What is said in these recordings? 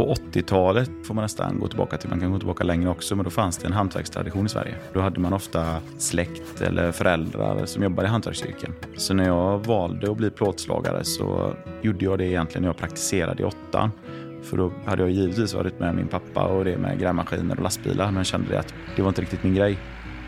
På 80-talet får man nästan gå tillbaka till, man kan gå tillbaka längre också, men då fanns det en hantverkstradition i Sverige. Då hade man ofta släkt eller föräldrar som jobbade i hantverksyrken. Så när jag valde att bli plåtslagare så gjorde jag det egentligen när jag praktiserade i åttan. För då hade jag givetvis varit med min pappa och det med grävmaskiner och lastbilar men kände det att det var inte riktigt min grej.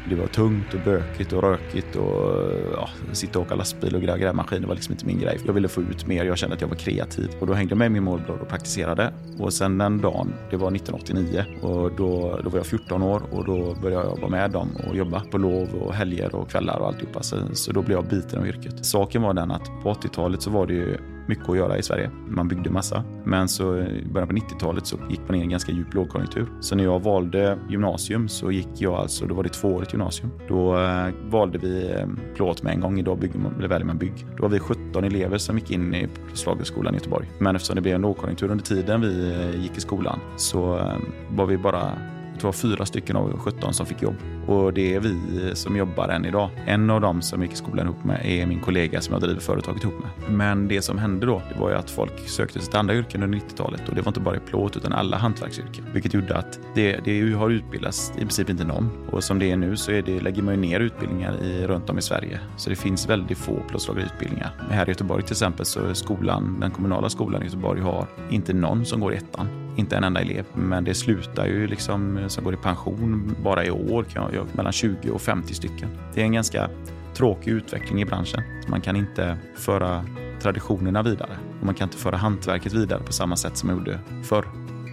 Det var tungt och bökigt och rökigt och ja, sitta och åka lastbil och grävmaskin var liksom inte min grej. Jag ville få ut mer, jag kände att jag var kreativ. Och då hängde jag med min morbror och praktiserade. Och sen den dagen, det var 1989 och då, då var jag 14 år och då började jag vara med dem och jobba på lov och helger och kvällar och alltihopa. Så, så då blev jag biten av yrket. Saken var den att på 80-talet så var det ju mycket att göra i Sverige. Man byggde massa. Men så i början på 90-talet så gick man in i en ganska djup lågkonjunktur. Så när jag valde gymnasium så gick jag alltså, då var det tvåårigt gymnasium. Då eh, valde vi eh, plåt med en gång. Idag bygger man, väljer man bygg. Då var vi 17 elever som gick in i Slagerskolan i Göteborg. Men eftersom det blev en lågkonjunktur under tiden vi eh, gick i skolan så eh, var vi bara det var fyra stycken av 17 som fick jobb. Och det är vi som jobbar än idag. En av dem som gick i skolan ihop med är min kollega som jag driver företaget ihop med. Men det som hände då, det var ju att folk sökte sig till andra yrken under 90-talet och det var inte bara i plåt utan alla hantverksyrken. Vilket gjorde att det, det har utbildats i princip inte någon. Och som det är nu så är det, lägger man ju ner utbildningar i, runt om i Sverige. Så det finns väldigt få plåtslagarutbildningar. Här i Göteborg till exempel så är skolan, den kommunala skolan i Göteborg har inte någon som går i ettan inte en enda elev. Men det slutar ju liksom som går i pension bara i år kan jag, mellan 20 och 50 stycken. Det är en ganska tråkig utveckling i branschen. Man kan inte föra traditionerna vidare och man kan inte föra hantverket vidare på samma sätt som man gjorde förr.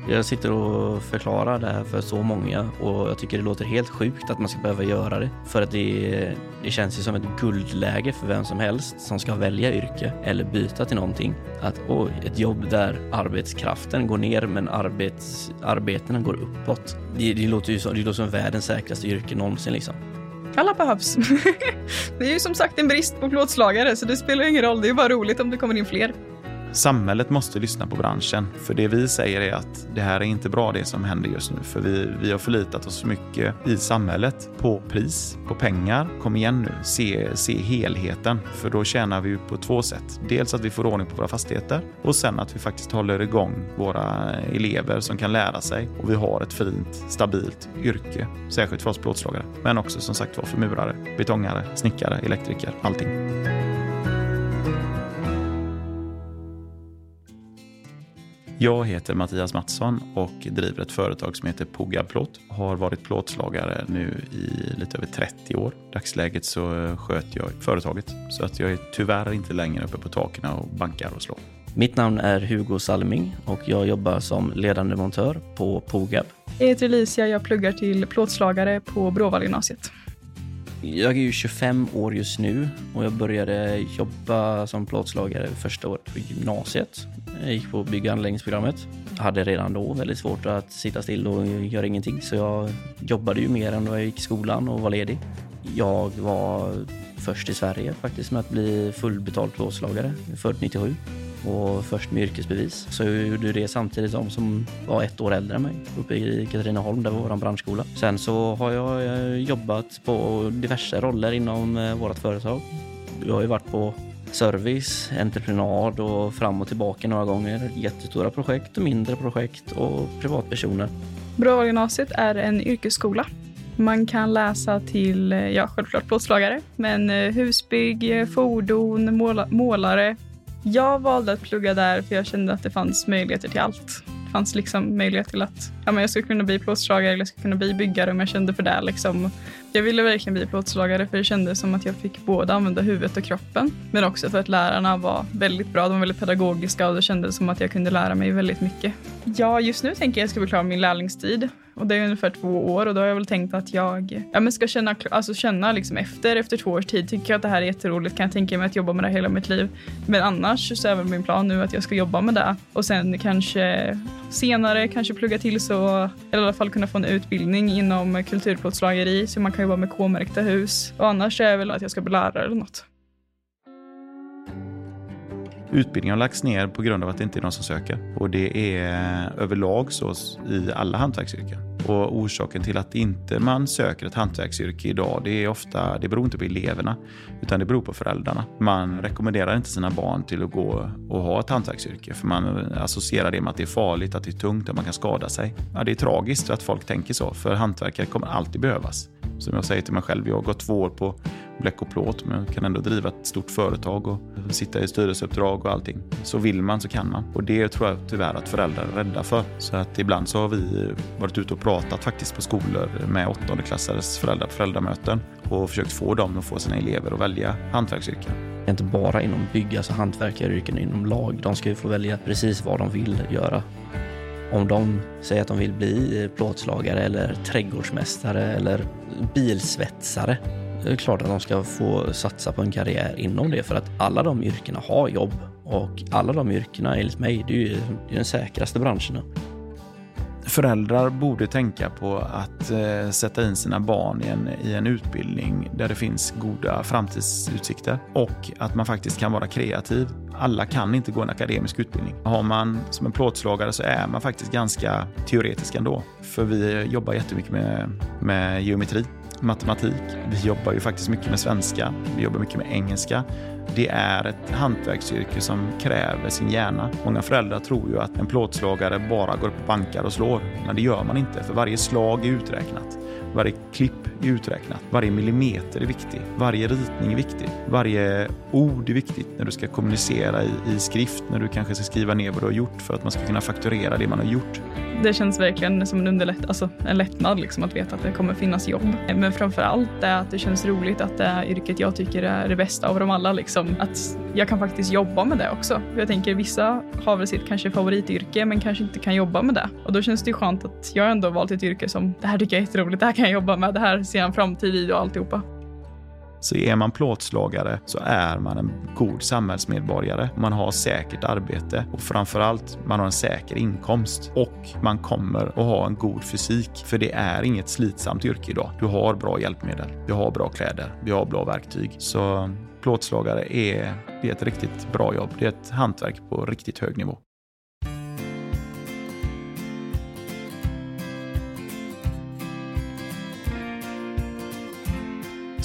Jag sitter och förklarar det här för så många och jag tycker det låter helt sjukt att man ska behöva göra det. För att det, det känns ju som ett guldläge för vem som helst som ska välja yrke eller byta till någonting. Att oj, ett jobb där arbetskraften går ner men arbets, arbetena går uppåt. Det, det, låter ju som, det låter som världens säkraste yrke någonsin liksom. Alla behövs. det är ju som sagt en brist på plåtslagare så det spelar ingen roll. Det är bara roligt om det kommer in fler. Samhället måste lyssna på branschen. För det vi säger är att det här är inte bra det som händer just nu. För vi, vi har förlitat oss för mycket i samhället på pris, på pengar. Kom igen nu, se, se helheten. För då tjänar vi på två sätt. Dels att vi får ordning på våra fastigheter och sen att vi faktiskt håller igång våra elever som kan lära sig. Och vi har ett fint, stabilt yrke. Särskilt för oss plåtslagare. Men också som sagt var för murare, betongare, snickare, elektriker, allting. Jag heter Mattias Mattsson och driver ett företag som heter Pogab Plåt. Har varit plåtslagare nu i lite över 30 år. I dagsläget så sköter jag företaget så att jag är tyvärr inte längre uppe på taken och bankar och slår. Mitt namn är Hugo Salming och jag jobbar som ledande montör på Pogab. Jag heter Alicia, jag pluggar till plåtslagare på Bråvallagymnasiet. Jag är ju 25 år just nu och jag började jobba som plåtslagare första året på gymnasiet. Jag gick på bygg och anläggningsprogrammet. Hade redan då väldigt svårt att sitta still och göra ingenting så jag jobbade ju mer än då jag gick i skolan och var ledig. Jag var först i Sverige faktiskt med att bli fullbetald plåtslagare, född 97 och först med yrkesbevis. Så jag gjorde det samtidigt som som var ett år äldre än mig uppe i Katrineholm, där var vår branschskola. Sen så har jag eh, jobbat på diverse roller inom eh, vårt företag. Jag har ju varit på service, entreprenad och fram och tillbaka några gånger. Jättestora projekt och mindre projekt och privatpersoner. Bråvallagymnasiet är en yrkesskola. Man kan läsa till, ja självklart plåtslagare, men eh, husbygg, fordon, målare, jag valde att plugga där för jag kände att det fanns möjligheter till allt. Det fanns liksom möjlighet till att ja, men jag skulle kunna bli plåtslagare eller jag skulle kunna bli byggare om jag kände för det. Liksom. Jag ville verkligen bli plåtslagare för det kändes som att jag fick både använda huvudet och kroppen. Men också för att lärarna var väldigt bra. De var väldigt pedagogiska och det kändes som att jag kunde lära mig väldigt mycket. Ja, just nu tänker jag att jag ska bli klar med min lärlingstid. Och det är ungefär två år och då har jag väl tänkt att jag ja, men ska känna, alltså känna liksom efter, efter två års tid. Tycker jag att det här är jätteroligt kan jag tänka mig att jobba med det hela mitt liv. Men annars så är väl min plan nu att jag ska jobba med det och sen kanske senare kanske plugga till så, eller i alla fall kunna få en utbildning inom kulturplåtslageri så man kan jobba med K-märkta hus. Och annars är det väl att jag ska bli lärare eller något. Utbildningen har lagts ner på grund av att det inte är någon som söker. Och det är överlag så i alla hantverksyrken. Och orsaken till att inte man söker ett hantverksyrke idag, det är ofta, det beror inte på eleverna, utan det beror på föräldrarna. Man rekommenderar inte sina barn till att gå och ha ett hantverksyrke, för man associerar det med att det är farligt, att det är tungt, att man kan skada sig. Ja, det är tragiskt att folk tänker så, för hantverkare kommer alltid behövas. Som jag säger till mig själv, jag har gått två år på bläck och plåt men kan ändå driva ett stort företag och sitta i styrelseuppdrag och allting. Så vill man så kan man. Och det tror jag tyvärr att föräldrar är rädda för. Så att ibland så har vi varit ute och pratat faktiskt på skolor med åttondeklassares föräldrar på föräldramöten och försökt få dem att få sina elever att välja hantverksyrken. Inte bara inom bygg, alltså hantverkaryrken inom lag. De ska ju få välja precis vad de vill göra. Om de säger att de vill bli plåtslagare eller trädgårdsmästare eller bilsvetsare det är klart att de ska få satsa på en karriär inom det för att alla de yrkena har jobb och alla de yrkena enligt mig, det är ju den säkraste branscherna. Föräldrar borde tänka på att eh, sätta in sina barn i en, i en utbildning där det finns goda framtidsutsikter och att man faktiskt kan vara kreativ. Alla kan inte gå en akademisk utbildning. Har man som en plåtslagare så är man faktiskt ganska teoretisk ändå. För vi jobbar jättemycket med, med geometri matematik. Vi jobbar ju faktiskt mycket med svenska. Vi jobbar mycket med engelska. Det är ett hantverksyrke som kräver sin hjärna. Många föräldrar tror ju att en plåtslagare bara går upp och bankar och slår. Men det gör man inte, för varje slag är uträknat. Varje klipp är uträknat. Varje millimeter är viktig. Varje ritning är viktig. Varje ord är viktigt när du ska kommunicera i, i skrift, när du kanske ska skriva ner vad du har gjort för att man ska kunna fakturera det man har gjort. Det känns verkligen som en, underlätt, alltså en lättnad liksom, att veta att det kommer finnas jobb. Men framför allt är att det känns roligt att det är yrket jag tycker är det bästa av dem alla. Liksom. Att jag kan faktiskt jobba med det också. Jag tänker vissa har väl sitt kanske favorityrke men kanske inte kan jobba med det. Och då känns det ju skönt att jag ändå valt ett yrke som det här tycker jag är jätteroligt, det här kan jag jobba med, det här ser jag en framtid i och alltihopa. Så är man plåtslagare så är man en god samhällsmedborgare. Man har säkert arbete och framförallt man har en säker inkomst och man kommer att ha en god fysik. För det är inget slitsamt yrke idag. Du har bra hjälpmedel, du har bra kläder, du har bra verktyg. Så plåtslagare är, det är ett riktigt bra jobb. Det är ett hantverk på riktigt hög nivå.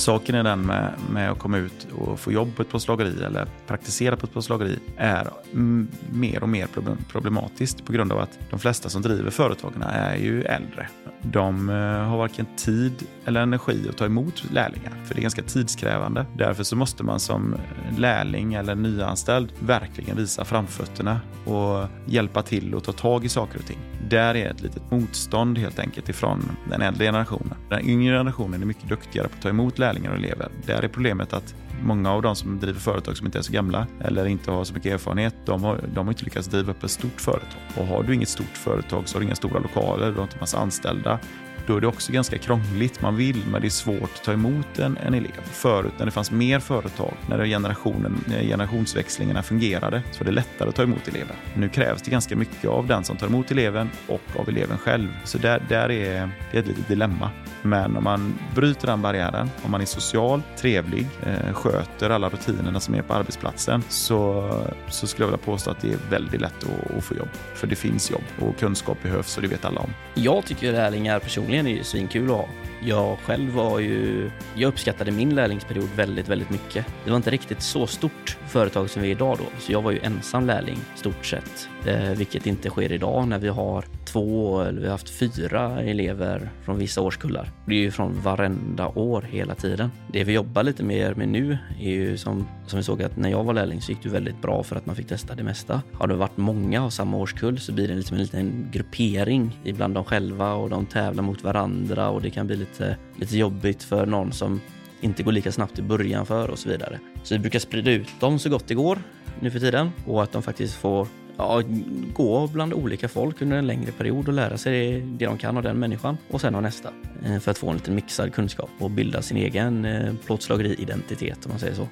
Saken är den med, med att komma ut och få jobb på ett plåtslageri eller praktisera på ett plåtslageri är mm, mer och mer problematiskt på grund av att de flesta som driver företagen är ju äldre. De eh, har varken tid eller energi att ta emot lärlingar, för det är ganska tidskrävande. Därför så måste man som lärling eller nyanställd verkligen visa framfötterna och hjälpa till och ta tag i saker och ting. Där är ett litet motstånd helt enkelt ifrån den äldre generationen. Den yngre generationen är mycket duktigare på att ta emot lärlingar och elever. Där är problemet att många av de som driver företag som inte är så gamla eller inte har så mycket erfarenhet, de har, de har inte lyckats driva upp ett stort företag. Och har du inget stort företag så har du inga stora lokaler, du har inte massa anställda då är det också ganska krångligt. Man vill, men det är svårt att ta emot en, en elev. Förut när det fanns mer företag, när, generationen, när generationsväxlingarna fungerade, så var det lättare att ta emot elever. Nu krävs det ganska mycket av den som tar emot eleven och av eleven själv. Så där, där är det ett litet dilemma. Men om man bryter den barriären, om man är social, trevlig, eh, sköter alla rutinerna som är på arbetsplatsen så, så skulle jag vilja påstå att det är väldigt lätt att, att få jobb. För det finns jobb och kunskap behövs och det vet alla om. Jag tycker lärlingar personligen är ju svinkul att ha. Jag själv var ju, jag uppskattade min lärlingsperiod väldigt, väldigt mycket. Det var inte riktigt så stort företag som vi är idag då, så jag var ju ensam lärling stort sett, eh, vilket inte sker idag när vi har två eller vi har haft fyra elever från vissa årskullar. Det är ju från varenda år hela tiden. Det vi jobbar lite mer med nu är ju som, som vi såg att när jag var lärling så gick det väldigt bra för att man fick testa det mesta. Har det varit många av samma årskull så blir det liksom en liten gruppering ibland de själva och de tävlar mot varandra och det kan bli lite, lite jobbigt för någon som inte går lika snabbt i början för och så vidare. Så vi brukar sprida ut dem så gott det går nu för tiden och att de faktiskt får ja, gå bland olika folk under en längre period och lära sig det de kan av den människan och sen av nästa. Eh, för att få en liten mixad kunskap och bilda sin egen eh, plåtslageri-identitet om man säger så.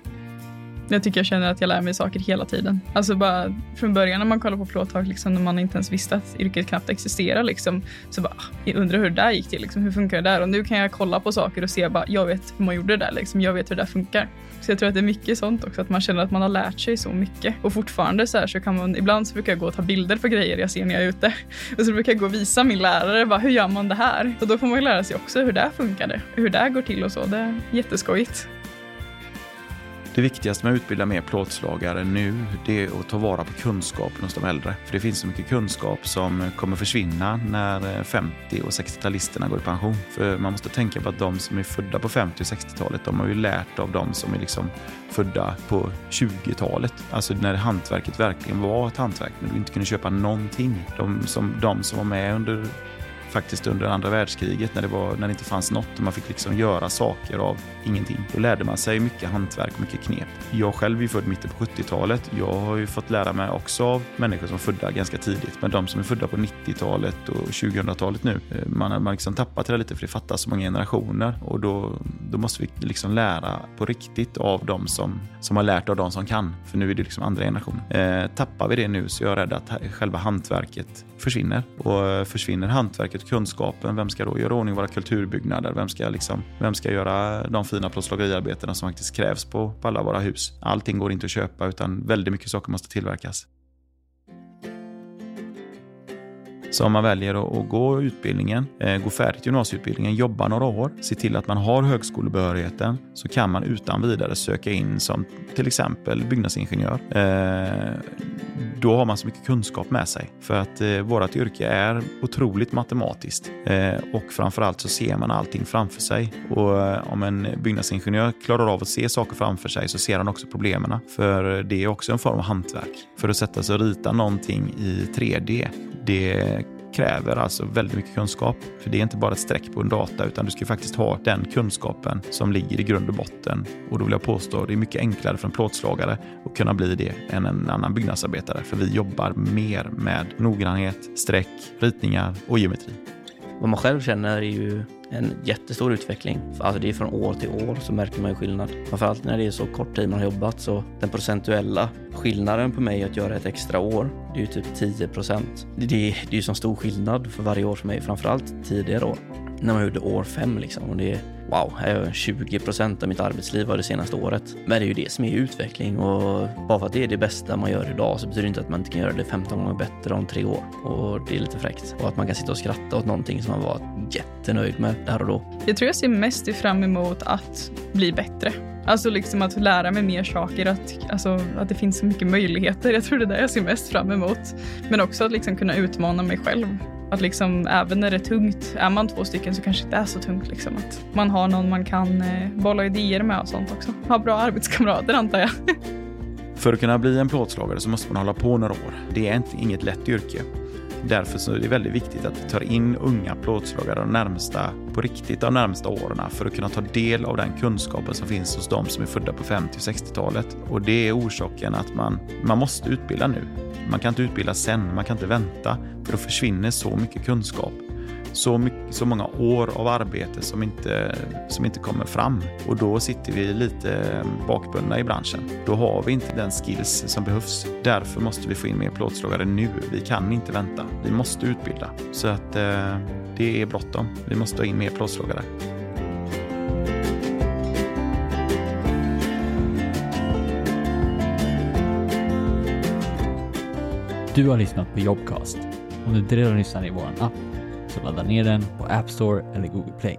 Jag tycker jag känner att jag lär mig saker hela tiden. Alltså bara från början när man kollar på plåttak, liksom, när man inte ens visste att yrket knappt existerar, liksom, så bara, ah, jag undrar hur det där gick till, liksom, hur funkar det där? Och nu kan jag kolla på saker och se, bara, jag vet hur man gjorde det där, liksom, jag vet hur det där funkar. Så jag tror att det är mycket sånt också, att man känner att man har lärt sig så mycket. Och fortfarande så här så kan man, ibland så brukar jag gå och ta bilder på grejer jag ser när jag är ute. Och så brukar jag gå och visa min lärare, bara, hur gör man det här? Och då får man ju lära sig också hur det funkade, hur det går till och så. Det är jätteskojigt. Det viktigaste med att utbilda mer plåtslagare nu, det är att ta vara på kunskapen hos de äldre. För det finns så mycket kunskap som kommer försvinna när eh, 50 och 60-talisterna går i pension. För man måste tänka på att de som är födda på 50 och 60-talet, de har ju lärt av de som är liksom födda på 20-talet. Alltså när hantverket verkligen var ett hantverk, när du inte kunde köpa någonting. De som, de som var med under faktiskt under andra världskriget när det, var, när det inte fanns något och man fick liksom göra saker av ingenting. Då lärde man sig mycket hantverk och mycket knep. Jag själv är född mitten på 70-talet. Jag har ju fått lära mig också av människor som är födda ganska tidigt. Men de som är födda på 90-talet och 2000-talet nu, eh, man har man liksom tappat det lite för det fattas så många generationer och då, då måste vi liksom lära på riktigt av de som, som har lärt av de som kan. För nu är det liksom andra generationer. Eh, tappar vi det nu så är jag rädd att själva hantverket försvinner. Och eh, försvinner hantverket ut kunskapen, vem ska då göra ordning våra kulturbyggnader? Vem ska, liksom, vem ska göra de fina plåtslageriarbetena som faktiskt krävs på, på alla våra hus? Allting går inte att köpa utan väldigt mycket saker måste tillverkas. Så om man väljer att gå utbildningen, eh, gå färdigt gymnasieutbildningen, jobba några år, se till att man har högskolebehörigheten, så kan man utan vidare söka in som till exempel byggnadsingenjör. Eh, då har man så mycket kunskap med sig. För att eh, vårt yrke är otroligt matematiskt. Eh, och framförallt så ser man allting framför sig. Och eh, om en byggnadsingenjör klarar av att se saker framför sig så ser han också problemen. För det är också en form av hantverk. För att sätta sig och rita någonting i 3D, det kräver alltså väldigt mycket kunskap. För det är inte bara ett streck på en data utan du ska faktiskt ha den kunskapen som ligger i grund och botten. Och då vill jag påstå att det är mycket enklare för en plåtslagare att kunna bli det än en annan byggnadsarbetare. För vi jobbar mer med noggrannhet, streck, ritningar och geometri. Vad man själv känner är ju en jättestor utveckling. Alltså det är från år till år så märker man ju skillnad. Framförallt när det är så kort tid man har jobbat så den procentuella skillnaden på mig att göra ett extra år, det är ju typ 10 procent. Det, det, är ju så stor skillnad för varje år för mig, framförallt tidigare år. När man gjorde år fem liksom och det wow, 20 procent av mitt arbetsliv var det senaste året. Men det är ju det som är utveckling och bara för att det är det bästa man gör idag så betyder det inte att man inte kan göra det 15 gånger bättre om tre år. Och det är lite fräckt. Och att man kan sitta och skratta åt någonting som man var jättenöjd med där och då. Jag tror jag ser mest fram emot att bli bättre. Alltså liksom att lära mig mer saker, att, alltså, att det finns så mycket möjligheter. Jag tror det är det jag ser mest fram emot. Men också att liksom kunna utmana mig själv. Att liksom, även när det är tungt, är man två stycken så kanske det inte är så tungt. Liksom. Att man har någon man kan eh, bolla idéer med och sånt också. Ha bra arbetskamrater antar jag. För att kunna bli en plåtslagare så måste man hålla på några år. Det är inte, inget lätt yrke. Därför så är det väldigt viktigt att vi tar in unga plåtslagare de närmsta, på riktigt de närmsta åren för att kunna ta del av den kunskapen som finns hos de som är födda på 50 och 60-talet. Och det är orsaken att man, man måste utbilda nu. Man kan inte utbilda sen, man kan inte vänta, för då försvinner så mycket kunskap. Så, mycket, så många år av arbete som inte, som inte kommer fram. Och då sitter vi lite bakbundna i branschen. Då har vi inte den skills som behövs. Därför måste vi få in mer plåtslagare nu. Vi kan inte vänta. Vi måste utbilda. Så att eh, det är bråttom. Vi måste ha in mer plåtslagare. Du har lyssnat på Jobcast. Om du inte redan lyssnar i vår app så ladda ner den på App Store eller Google Play.